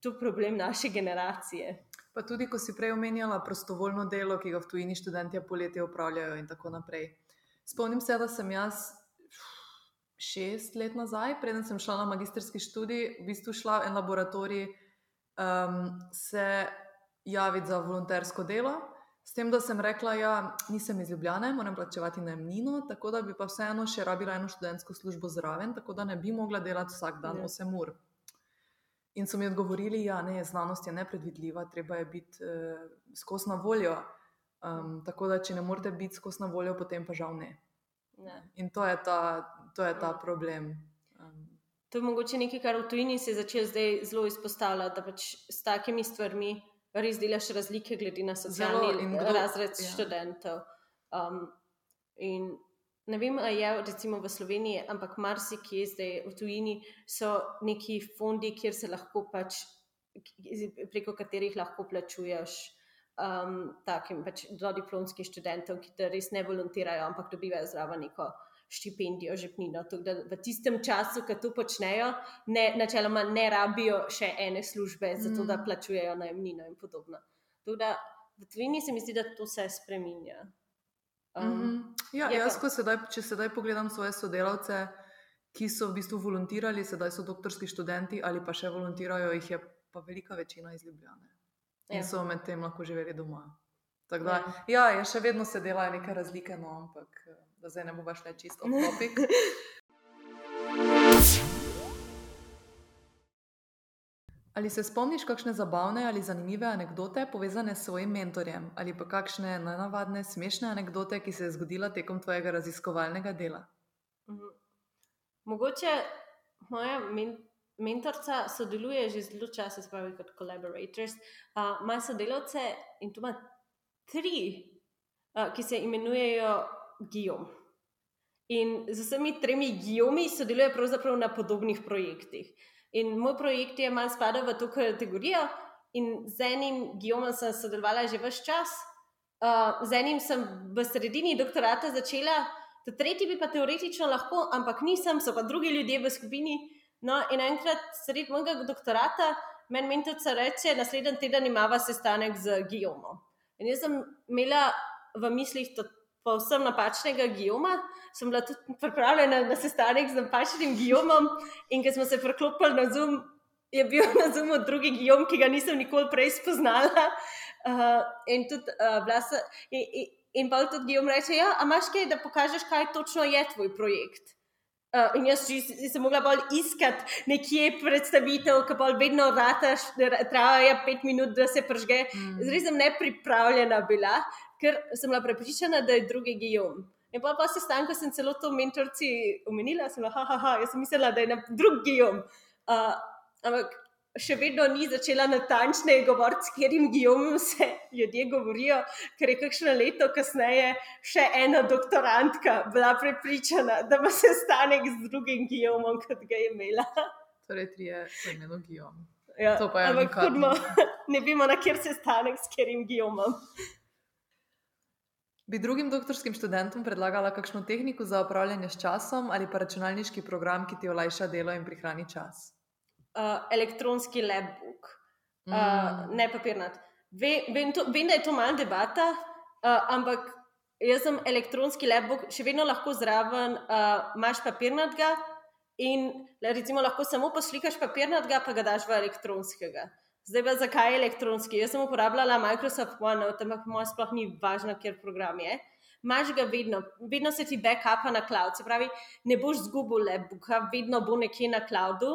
to problem naše generacije. Pa tudi, ko si prej omenjala prostovoljno delo, ki ga v tujini študenti poletje upravljajo in tako naprej. Spomnim se, da sem jaz šest let nazaj, preden sem šla na magistrski študij, v bistvu šla v en laboratorij um, se javiti za volontersko delo. S tem, da sem rekla, da ja, nisem iz Ljubljana, moram plačevati najemnino, tako da bi pa vseeno še rabila eno študentsko službo zraven, tako da ne bi mogla delati vsak dan 8 ja. ur. In so mi odgovorili, da ja, znanost je nepredvidljiva, treba je biti eh, skozi na voljo. Um, tako da, če ne morete biti skozi na voljo, potem pa žal ne. ne. In to je ta, to je ta ja. problem. Um, to je mogoče nekaj, kar v tujini se je začelo zdaj zelo izpostavljati, da pač s takimi stvarmi res delaš razlike, glede na socialni razred ja. študentov. Um, in ne vem, ali je recimo v Sloveniji, ampak marsikje zdaj v tujini so neki fondi, kjer se lahko pač preko katerih lahko plačuješ. Um, takim pač do diplomskih študentov, ki te res ne volontirajo, ampak dobivajo zraven neko štipendijo, žepnino. V tistem času, ko to počnejo, ne, načeloma ne rabijo še ene službe, zato da mm. plačujejo najemnino in podobno. Da, v Tvini se mi zdi, da to se spremenja. Um, mm -hmm. ja, jaz, pa... sedaj, če sedaj pogledam svoje sodelavce, ki so v bistvu volontirali, sedaj so doktorski študenti ali pa še volontirajo, jih je pa velika večina iz Ljubljana. In ja. so medtem lahko živeli doma. Da, ja. ja, še vedno se delajo neke razlike, no, ampak da zdaj ne bo šlo čisto (laughs) v topik. Ali se spomniš kakšne zabavne ali zanimive anekdote povezane s svojim mentorjem, ali pa kakšne nenavadne, smešne anekdote, ki se je zgodila tekom tvojega raziskovalnega dela? Mhm. Mogoče moja men mentorica sodeluje že zelo časa, spravi kot collaborators, uh, ima sodelavce in tu ima tri, uh, ki se imenujejo Gijom. In z vsemi tremi Gijomi sodeluje pravzaprav na podobnih projektih. In moj projekt je malo spadal v to kategorijo, in z enim Gijomom sem sodelovala že vse čas, uh, z enim sem v sredini doktorata začela, ta tretji bi pa teoretično lahko, ampak nisem, so pa drugi ljudje v skupini. No, in enkrat sredi mojega doktorata meni mentorica reče, naslednji teden imamo sestanek z Gijomom. In jaz sem imela v mislih to povsem napačnega Gijoma. Sem bila tudi pripravljena na sestanek z napačnim Gijomom, in ko smo se preklopili na Zoom, je bil na Zoomu drugi Gijom, ki ga nisem nikoli prej spoznala. Uh, in tudi, uh, se, in, in, in pa tudi Gijom reče: Ja, imaš kaj, da pokažeš, kaj točno je tvoj projekt. Uh, in jaz sem mogla bolj iskati nekje predstavitev, ki pa vedno rataš, traja pet minut, da se pržge. Mm. Zdaj sem nepripravljena bila ker sem bila prepričana, da je drugi Gijom. In pa po sestanku sem celo to mentorci omenila, sem bila, ha, ha, jaz sem mislila, da je na drugi Gijom. Uh, ampak še vedno ni začela natančneje govoriti, s katerim Gijomom se ljudje govorijo, ker je kakšno leto kasneje še ena doktorantka bila prepričana, da bo sestanek z drugim Gijomom, kot ga je imela. Torej, tri je imeno Gijom. Ja, ampak, (laughs) ne vemo, na kjer se stanek s katerim Gijomom. Bi drugim doktorskim študentom predlagala kakšno tehniko za upravljanje s časom ali pa računalniški program, ki ti olajša delo in prihrani čas? Uh, elektronski labbook, uh, mm. ne papirnat. Vem, vem, to, vem, da je to malce debata, uh, ampak jaz sem elektronski labbook, še vedno lahko zraven, uh, imaš papirnatega in recimo lahko samo poslikaš papirnatega, pa ga daš v elektronskega. Zdaj pa zakaj elektronski? Jaz sem uporabljala Microsoft OneNote, ampak moj sploh ni važno, ker program je. Maš ga vedno, vedno se ti backupa na cloud, se pravi, ne boš zgubil lebuka, vedno bo nekje na cloudu.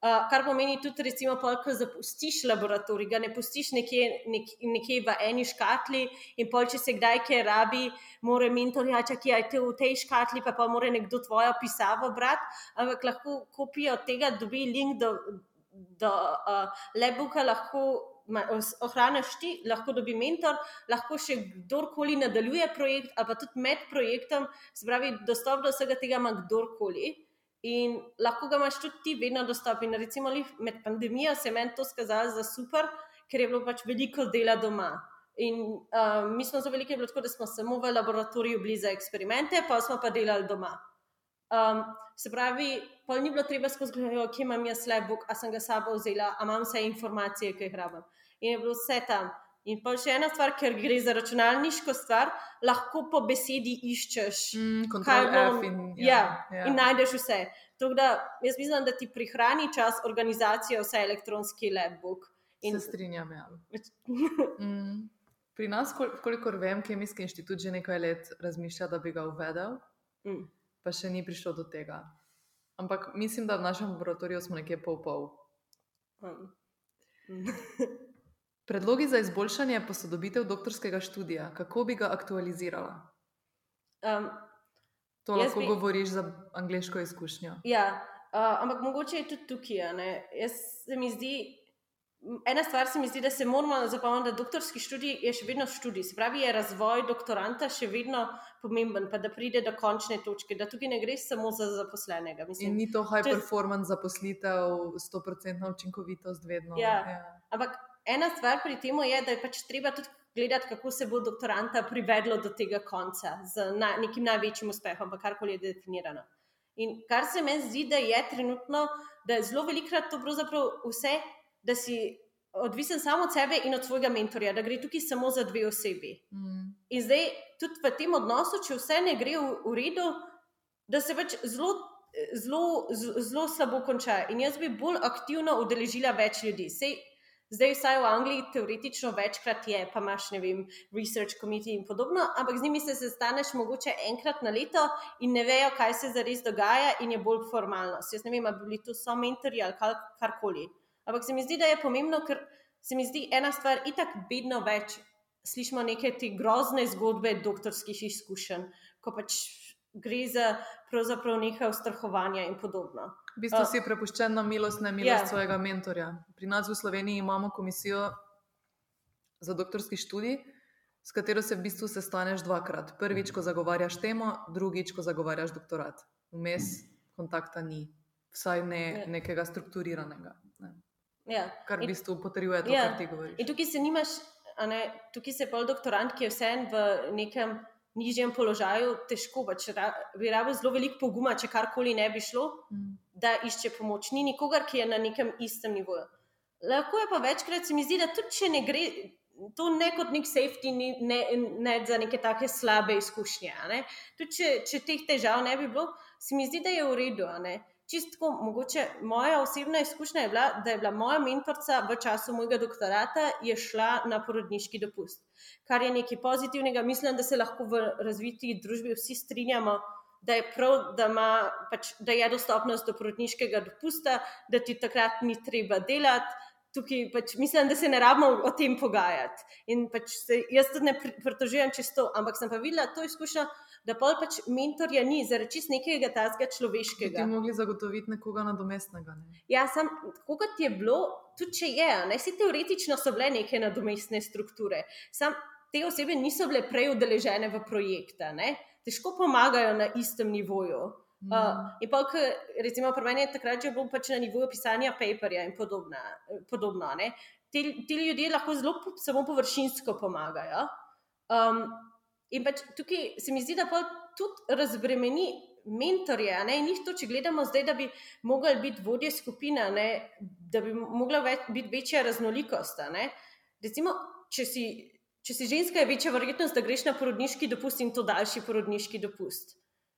Uh, kar pomeni tudi, recimo, pol, ko zapustiš laboratorij, ga ne pustiš nekje, nek, nekje v eni škatli, in pol, če se kdaj kaj rabi, mora mentor reči, da je v tej škatli, pa pa mora nekdo tvojo pisavo brati, ampak lahko kopijo tega, dobi link do, do uh, lebuka, lahko ohraniš ti, lahko dobi mentor, lahko še kdorkoli nadaljuje projekt, ali pa tudi med projektom, se pravi, dostop do vsega tega ima kdorkoli in lahko ga imaš tudi ti vedno dostop. In recimo med pandemijo se je meni to skazalo za super, ker je bilo pač veliko dela doma. In uh, mi smo zelo veliki, tako da smo samo v laboratoriju bili za eksperimente, pa smo pa delali doma. Um, se pravi, pa ni bilo treba skozi gledati, kje imam jaz slabok, a sem ga sabo vzela, a imam vse informacije, ki jih rabim. In je bilo vse tam. In pa še ena stvar, ker gre za računalniško stvar, lahko po besedi iščeš. Mm, kaj bom, in, ja, ja, ja. in najdeš vse. Da, jaz mislim, da ti prihrani čas organizacije, vse elektronski labbook. In... Se strinjam. Ja. (laughs) mm. Pri nas, kolikor vem, Kemijski inštitut že nekaj let razmišlja, da bi ga uvedel, mm. Pa še ni prišlo do tega. Ampak mislim, da v našem laboratoriju smo nekje pol-pol. Mm. (laughs) Predlogi za izboljšanje posodobitev doktorskega študija, kako bi ga aktualizirala? Um, to lahko bi... govoriš za angliško izkušnjo. Ja, uh, ampak mogoče je tudi tukaj. Jaz se mi zdi, ena stvar se mi zdi, da se moramo zapomniti, da doktorski študij je še vedno študij. Se pravi, je razvoj doktoranta še vedno pomemben, pa da pride do končne točke, da tukaj ne gre samo za zaposlenega. Mislim, In ni to high performance zaposlitev, 100% učinkovitost vedno. Ja, ja. Ampak ena stvar pri tem je, da je pač treba tudi gledati, kako se bo doktoranta privedlo do tega konca z na, nekim največjim uspehom, pa karkoli je definirano. In kar se meni zdi, da je trenutno, da je zelo velikrat to pravzaprav vse, da si odvisen samo od sebe in od svojega mentorja, da gre tukaj samo za dve osebi. Mm. In zdaj tudi v tem odnosu, če vse ne gre v, v redu, da se pač zelo. Zelo, zelo slabo konča. In jaz bi bolj aktivno udeležila več ljudi. Sej, Zdaj, vsaj v Angliji, teoretično večkrat je, pa imaš, ne vem, research committee in podobno, ampak z njimi se sestaneš mogoče enkrat na leto in ne vejo, kaj se zares dogaja, in je bolj formalnost. Jaz ne vem, ali bili tu so mentori ali kar, karkoli. Ampak se mi zdi, da je pomembno, ker se mi zdi ena stvar, itak vedno več slišimo neke te grozne zgodbe doktorskih izkušenj, ko pač gre za pravzaprav nekaj ustrahovanja in podobno. V bistvu si prepuščen na milost, ne milost yeah. Ja. svojega mentorja. Pri nas v Sloveniji imamo komisijo za doktorski študij, s katero se v bistvu sestaneš dvakrat. Prvič, ko zagovarjaš temo, drugič, ko zagovarjaš doktorat. Vmes kontakta ni, vsaj ne. Ja. nekega strukturiranega. Ne. Ja. Kar v bistvu potrjuje to, yeah. kar ti govoriš. In tukaj se nimaš, ne, tukaj se pol doktorant, ki je vse en v nekem nižjem položaju, težko, pač bi rabo zelo veliko poguma, če karkoli ne bi šlo, mm. da išče pomoč. Ni nikogar, ki je na nekem istem nivoju. Lahko je pa večkrat, se mi zdi, da tudi če ne gre, to ne kot nek safety, ne, ne, ne za neke take slabe izkušnje. Tudi če, če teh težav ne bi bilo, se mi zdi, da je v redu čistko, mogoče moja osebna izkušnja je bila, da je bila moja mentorica v času mojega doktorata šla na porodniški dopust. Kar je nekaj pozitivnega, mislim, da se lahko v razviti družbi vsi strinjamo, da je prav, da, ima, pač, da je dostopnost do porodniškega dopusta, da ti takrat ni treba delati. Tukaj pač mislim, da se ne rabimo o tem pogajati. In pač se, jaz tudi ne pritožujem čisto, ampak sem pa videla to izkušnjo, da pa pač mentorja ni, zaradi čist nekega tazga človeškega. Bi ti mogli zagotoviti nekoga nadomestnega. Ne? Ja, sem, tako kot je bilo, tudi če je, ne si teoretično so bile neke nadomestne strukture. Sam te osebe niso bile prej udeležene v projekte, ne? težko pomagajo na istem nivoju. Mm. Uh, in pa, recimo, pri meni je takrat že bil pač na nivoju pisanja paperja in podobna, podobno. Ti, ti ljudje lahko zelo samo površinsko pomagajo. Um, In pač tukaj se mi zdi, da pa tudi razbremeni mentorje. In jih to, če gledamo zdaj, da bi mogli biti vodje skupine, ne? da bi mogla več, biti večja raznolikost. Recimo, če si, če si ženska, je večja verjetnost, da greš na porodniški dopust in to daljši porodniški dopust.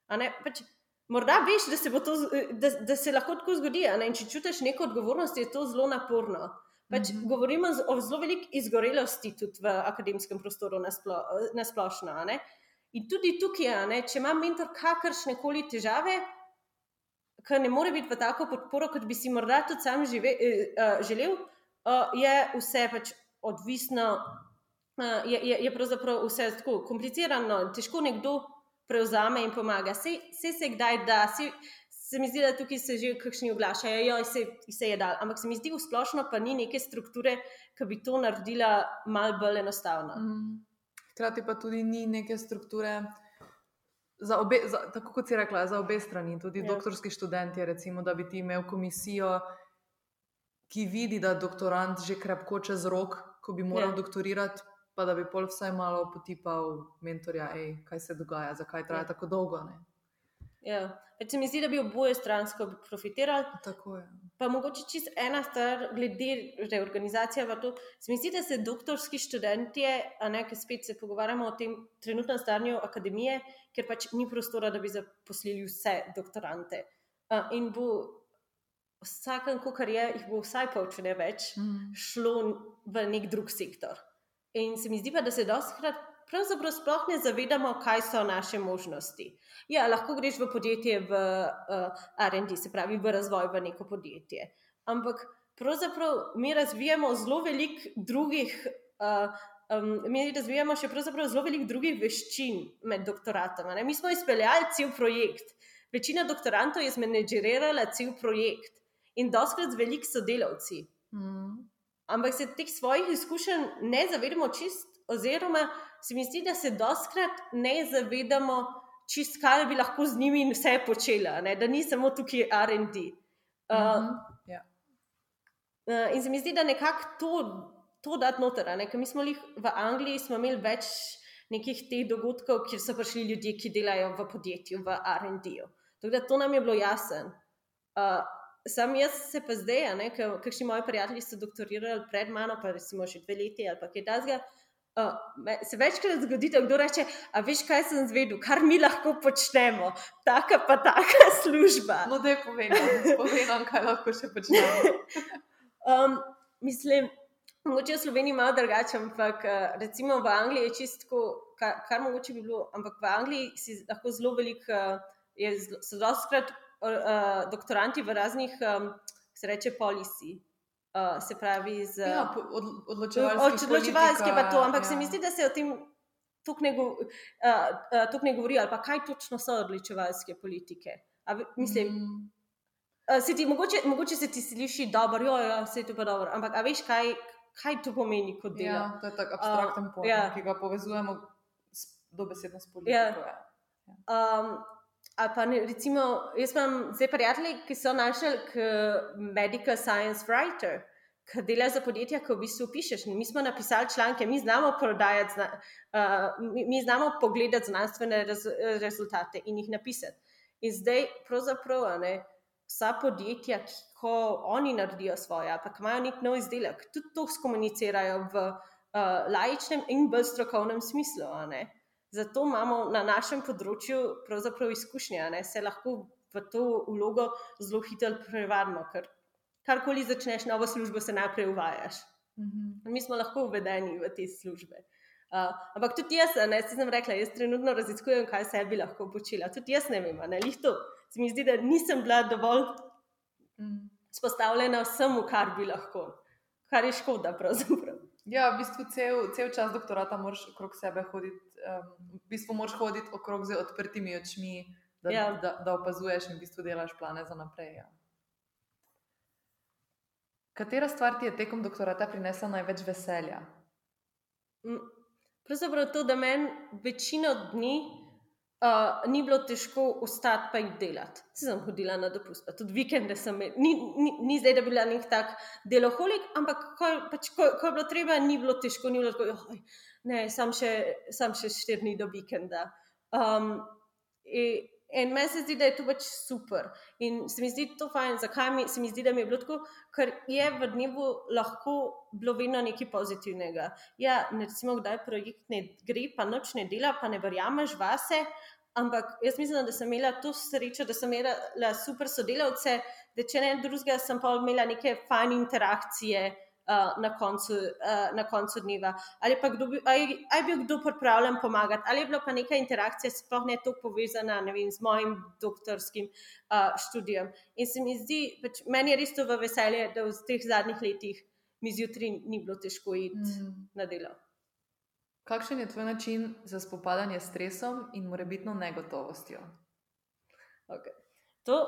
Pač, morda veš, da se, to, da, da se lahko tako zgodi. Če čutiš neko odgovornost, je to zelo naporno. Pač mm -hmm. Govorimo o zelo veliki izgorelosti tudi v akademskem prostoru na splošno. In tudi tukaj, ne, če ima mentor kakršne koli težave, ki ne more biti v tako podporo, kot bi si morda tudi sam žive, uh, želel, uh, je vse pač odvisno, uh, je, je, je pravzaprav vse tako komplicirano, težko nekdo prevzame in pomaga. Vse se kdaj da. Se, Se mi zdi, da tukaj se že kakšni oglašajo, da se, se je dal. Ampak se mi zdi, v splošno pa ni neke strukture, ki bi to naredila malo bolj enostavno. Mm. Hkrati pa tudi ni neke strukture, za obe, za, tako kot si rekla, za obe strani, tudi ja. doktorski študenti, recimo, da bi ti imel komisijo, ki vidi, da je doktorant že krepko čez rok, ko bi moral ja. doktorirati, pa da bi pol vsaj malo potipal mentorja, ej, kaj se dogaja, zakaj traja ja. tako dolgo. Ne? Ja. Se mi zdi, da bi oboje stransko profitirali. Tako je. Pa mogoče čist ena stvar, glede reorganizacije. Se mi zdi, da se doktorski študenti, a ne, ki spet se pogovarjamo o tem trenutnem stanju akademije, ker pač ni prostora, da bi zaposlili vse doktorante. Uh, in bo vsakem, kar je, jih bo vsaj pol, če ne več, mm. šlo v nek drug sektor. In se mi zdi pa, da se doskrat pravzaprav sploh ne zavedamo, kaj so naše možnosti. Ja, lahko greš v podjetje, v uh, eh, RD, se pravi v razvoj, v neko podjetje. Ampak pravzaprav mi razvijamo zelo veliko drugih. Uh, um, mi razvijamo še zelo veliko drugih veščin med doktoratom. Ne? Mi smo izpeljali cel projekt. Večina doktorantov je zmanjžirala cel projekt in doskrat z velikimi sodelavci. Mm. Ampak se teh svojih izkušenj ne zavedamo čist, oziroma se mi zdi, da se doskrat ne zavedamo, čist kaj bi lahko z njimi vse počela, ne? da ni samo tukaj RD. Uh, mm -hmm. yeah. uh, in se mi zdi, da nekako to, to dati noter. Mi smo jih v Angliji imeli več nekih teh dogodkov, kjer so prišli ljudje, ki delajo v podjetju, v RD-ju. Tako da to nam je bilo jasno. Uh, sam jaz se pa zdaj, kakšni moji prijatelji so doktorirali pred mano, pa recimo že dve leti ali pa kaj takega. Uh, se večkrat zgodi, da kdo reče: A veš, kaj sem zvedel, kar mi lahko počnemo, taka pa taka (laughs) služba. No, da je povedal, kaj lahko še počnemo. (laughs) um, mislim, mogoče v Sloveniji malo drugače, ampak recimo v Angliji je čisto, kar, kar mogoče bi bilo, ampak v Angliji si lahko zelo veliko, je, so dostkrat uh, doktoranti v raznih, um, se reče, policiji. Uh, se pravi, z ja, od, odločevalskimi. Odločevalski pa to, ampak ja. se mi zdi, da se o tem tukaj ne, uh, uh, ne govori, ali pa kaj točno so odločevalske politike. A, mislim, mm. uh, se ti, mogoče, mogoče se ti sliši dobro, jo, jo, se ti pa dobro, ampak veš, kaj, kaj to pomeni kot delo? Ja, to je tako abstrakten uh, pojem, ja. ki ga povezujemo s, dobesedno s politiko. Ja. Ja. Um, Ali pa ne, recimo, jaz imam zdaj prijatelje, ki so našli medical science writer, ki dela za podjetja, ki v bistvu pišeš. Mi smo napisali članke, mi znamo prodajati, zna, uh, mi, mi znamo pogledati znanstvene rez, rezultate in jih napisati. In zdaj, pravzaprav, ne, vsa podjetja, ki ko oni naredijo svoje, pa imajo nek nov izdelek, tudi to skomunicirajo v uh, laičnem in bolj strokovnem smislu. Zato imamo na našem področju pravzaprav izkušnje, da se lahko v to vlogo zelo hitro prevarimo, ker karkoli začneš novo službo, se najprej uvajaš. Mm -hmm. Mi smo lahko uvedeni v te službe. Uh, ampak tudi jaz, ne, sem rekla, jaz trenutno raziskujem, kaj se bi lahko počela. Tudi jaz ne vem, ne lihto. Se mi zdi, da nisem bila dovolj mm. spostavljena vsemu, kar bi lahko, kar je škoda pravzaprav. Ja, v bistvu cel, cel čas doktorata moraš okrog sebe hoditi um, v bistvu moraš hoditi okrog z odprtimi očmi, da, ja. da, da opazuješ in v bistvu delaš plane za naprej. Ja. Katera stvar ti je tekom doktorata prinesla največ veselja? Pravzaprav to, da meni večino dni uh, ni bilo težko ostati pa jih delati. Se sem hodila na dopust, pa tudi vikende sem. Ni, ni, ni zdaj, da bi bila nek tak deloholik, ampak ko, pač, ko, ko je bilo treba, ni bilo težko, ni bilo tako ne, sam še, sam še štiri dni do vikenda. Um, in, in meni se zdi, da je to pač super. In se mi zdi to fajn, zakaj mi, se mi zdi, da mi je bilo tako, ker je v dnevu lahko bilo vedno nekaj pozitivnega. Ja, ne, recimo, kdaj projekt ne gre, pa noč ne dela, pa ne verjameš vase. Ampak jaz mislim, da sem imela to srečo, da sem imela super sodelavce, da če ne drugega, sem pa imela neke fajne interakcije uh, na, koncu, uh, na koncu dneva. Ali pa kdo ali, ali bil kdo pripravljen pomagati, ali je bila pa neka interakcija, sploh ne tako povezana vem, z mojim doktorskim uh, študijem. In se mi zdi, pač, meni je res to v veselje, da v teh zadnjih letih mi zjutraj ni bilo težko iti mm. na delo. Kakšen je tvoj način za spopadanje s stresom in morebitno negotovostjo? Okay. To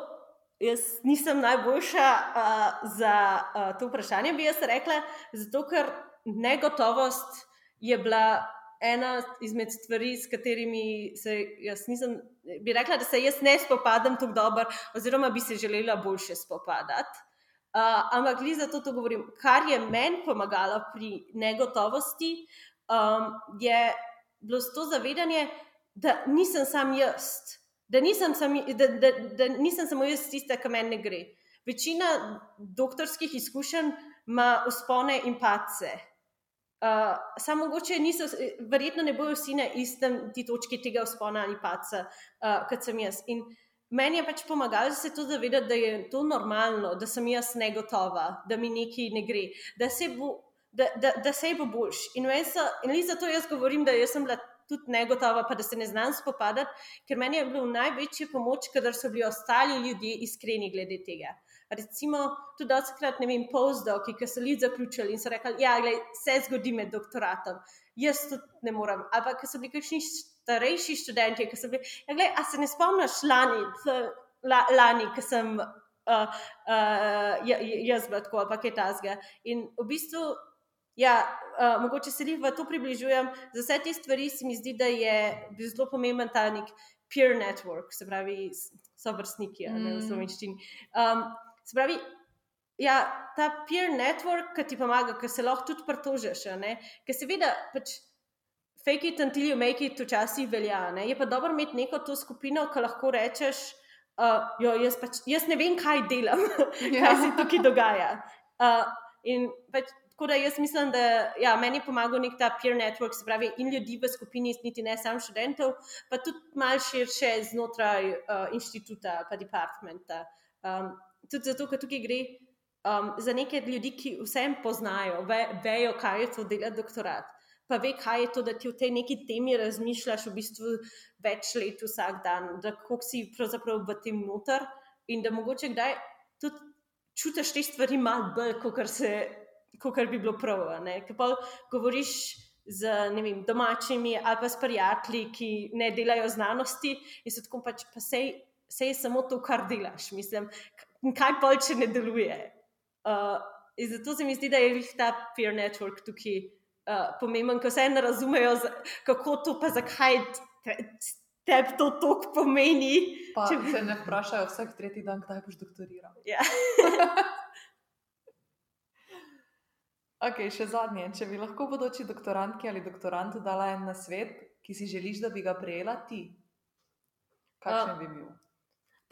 jaz nisem najboljša uh, za uh, to vprašanje, bi jaz rekla, zato ker negotovost je bila ena izmed stvari, s katerimi se jaz nisem, bi rekla, da se jaz ne spopadam tako dobro, oziroma bi se želela boljše spopadati. Uh, ampak, glede za to, to govorim, kar je meni pomagalo pri negotovosti, um, je bilo to zavedanje, da nisem sam jaz da nisem, sam, da, da, da nisem samo jaz tista, ki meni ne gre. Večina doktorskih izkušenj ima uspone in pace. Uh, samo mogoče niso, verjetno ne bojo vsi na istem točki tega uspona ali paca, uh, kot sem jaz. In meni je pač pomagalo se to zavedati, da je to normalno, da sem jaz negotova, da mi nekaj ne gre, da se bo, da, da, da se bo boljš. In, in zato jaz govorim, da jaz sem bila tudi negotova, pa da se ne znam spopadati, ker meni je bilo največje pomoč, kadar so bili ostali ljudje iskreni glede tega. Recimo, tudi odskrat, ne vem, postdoki, ki so ljudje zaključili in so rekli: Ja, gled, vse zgodi med doktoratom, jaz tudi ne morem. Ampak, so bili kakšni starejši študenti, ki so bili: Ja, gled, a se ne spomniš lani, la, lani, ki sem. Uh, uh, jaz bi tako, pa kaj tasga. In v bistvu Ja, uh, mogoče se jih v to približujem. Za vse te stvari se mi zdi, da je zelo pomemben ta nek peer network, se pravi, so vrstniki mm. v slovenščini. Um, se pravi, ja, ta peer network, ki ti pomaga, ki se lahko tudi pritožiš, ker seveda pač. Fake it until you make it, včasih velja. Ne? Je pa dobro imeti neko to skupino, ki lahko rečeš, uh, jo, jaz, pač, jaz ne vem, kaj delam, (laughs) ja. kaj se tukaj dogaja. Uh, in pač Tako da jaz mislim, da ja, meni pomaga nek ta peer network, se pravi, in ljudi v skupini, niti ne samo študentov, pa tudi malo širše znotraj uh, inštituta, pa departmenta. Um, tudi zato, ker tukaj gre um, za neke ljudi, ki vsem poznajo, ve, vejo, kaj je to delati doktorat. Pa ve, kaj je to, da ti v tej neki temi razmišljaš v bistvu več let vsak dan, da kako si pravzaprav v tem noter in da mogoče kdaj tudi čutiš te stvari malo bolj, kot se kot bi bilo prav. Ker pa govoriš z vem, domačimi ali pa s prijatelji, ki ne delajo znanosti in so tako pač, pa sej, sej samo to, kar delaš. Mislim, kaj pa če ne deluje. Uh, in zato se mi zdi, da je ta peer network tukaj uh, pomemben, ko vse ne razumejo, kako to pa zakaj. Tebi to tako pomeni. Pa, če se ne vprašajo vsak tretji dan, kdaj boš doktoriral. Ja. (laughs) Ok, še zadnje. Če bi lahko bodoči doktorantki ali doktorantu dala en nasvet, ki si želiš, da bi ga prejela ti, kakšen uh, bi bil?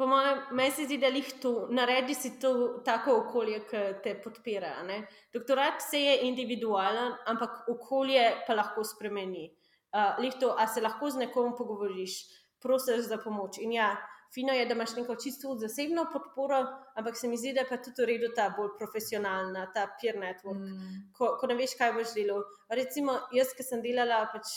Po mojem, meni se zdi, da jih to naredi, si to tako okolje, ki te podpira. Ne? Doktorat se je individualen, ampak okolje pa lahko spremeni. Uh, to, a se lahko z nekom pogovoriš, prosiš za pomoč. In ja, fino je, da imaš neko čisto zasebno podporo, ampak se mi zdi, da je pa tudi v redu ta bolj profesionalna, ta peer network, mm. ko, ko ne veš, kaj boš delal. Recimo, jaz, ki sem delala pač.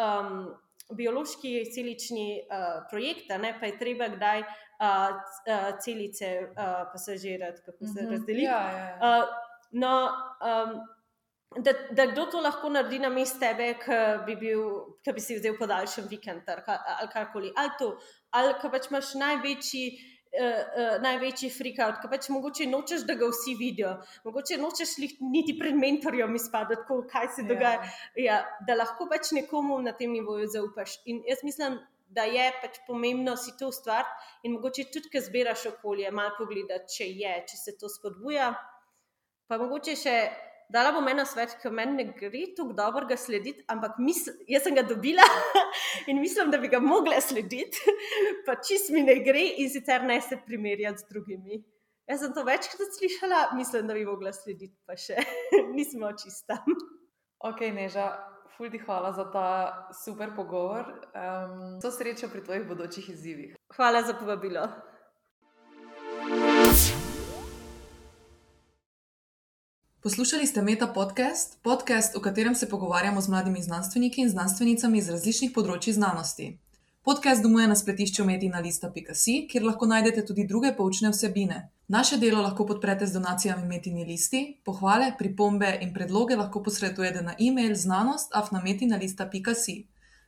Um, Biološki celični uh, projekt, ne, pa je treba kdaj uh, uh, celice uh, pasažirati, kako se mm -hmm. razdeli. Ja, ja, ja. Uh, no, um, da, da kdo to lahko naredi na mestu tebe, ki bi, bi si vzel podaljšen vikend ali karkoli. Ali to, ali pa pač imaš največji. Uh, uh, največji freakout, ki pač mogoče nočeš, da ga vsi vidijo, mogoče nočeš niti pred mentorjem izpadati, kaj se dogaja. Yeah. Ja, da lahko pač nekomu na tem nivoju zaupaš. In jaz mislim, da je pač pomembno si to ustvariti in mogoče tudi, ker zbiraš okolje, malo pogledati, če je, če se to spodbuja. Pa mogoče še dala bom eno svet, ki meni ne gre tako dobro ga slediti, ampak misl, jaz sem ga dobila (laughs) in mislim, da bi ga mogla slediti, (laughs) pa čist mi ne gre in sicer ne se primerjati z drugimi. Jaz sem to večkrat slišala, mislim, da bi mogla slediti, pa še (laughs) nismo čista. Ok, Neža, fuldi hvala za ta super pogovor. Um, so srečo pri tvojih bodočih izzivih. Hvala za povabilo. Poslušali ste Meta podcast, podcast, v katerem se pogovarjamo z mladimi znanstveniki in znanstvenicami iz različnih področji znanosti. Podcast domuje na spletišču metinalista.si, kjer lahko najdete tudi druge poučne vsebine. Naše delo lahko podprete z donacijami Metini listi, pohvale, pripombe in predloge lahko posredujete na e-mail znanost.afnametinalista.si.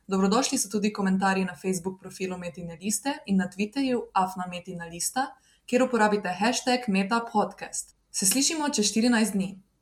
Dobrodošli so tudi komentarji na Facebook profilu Metine liste in na Twitterju afnametinalista, kjer uporabite hashtag metapodcast. Se slišimo čez 14 dni.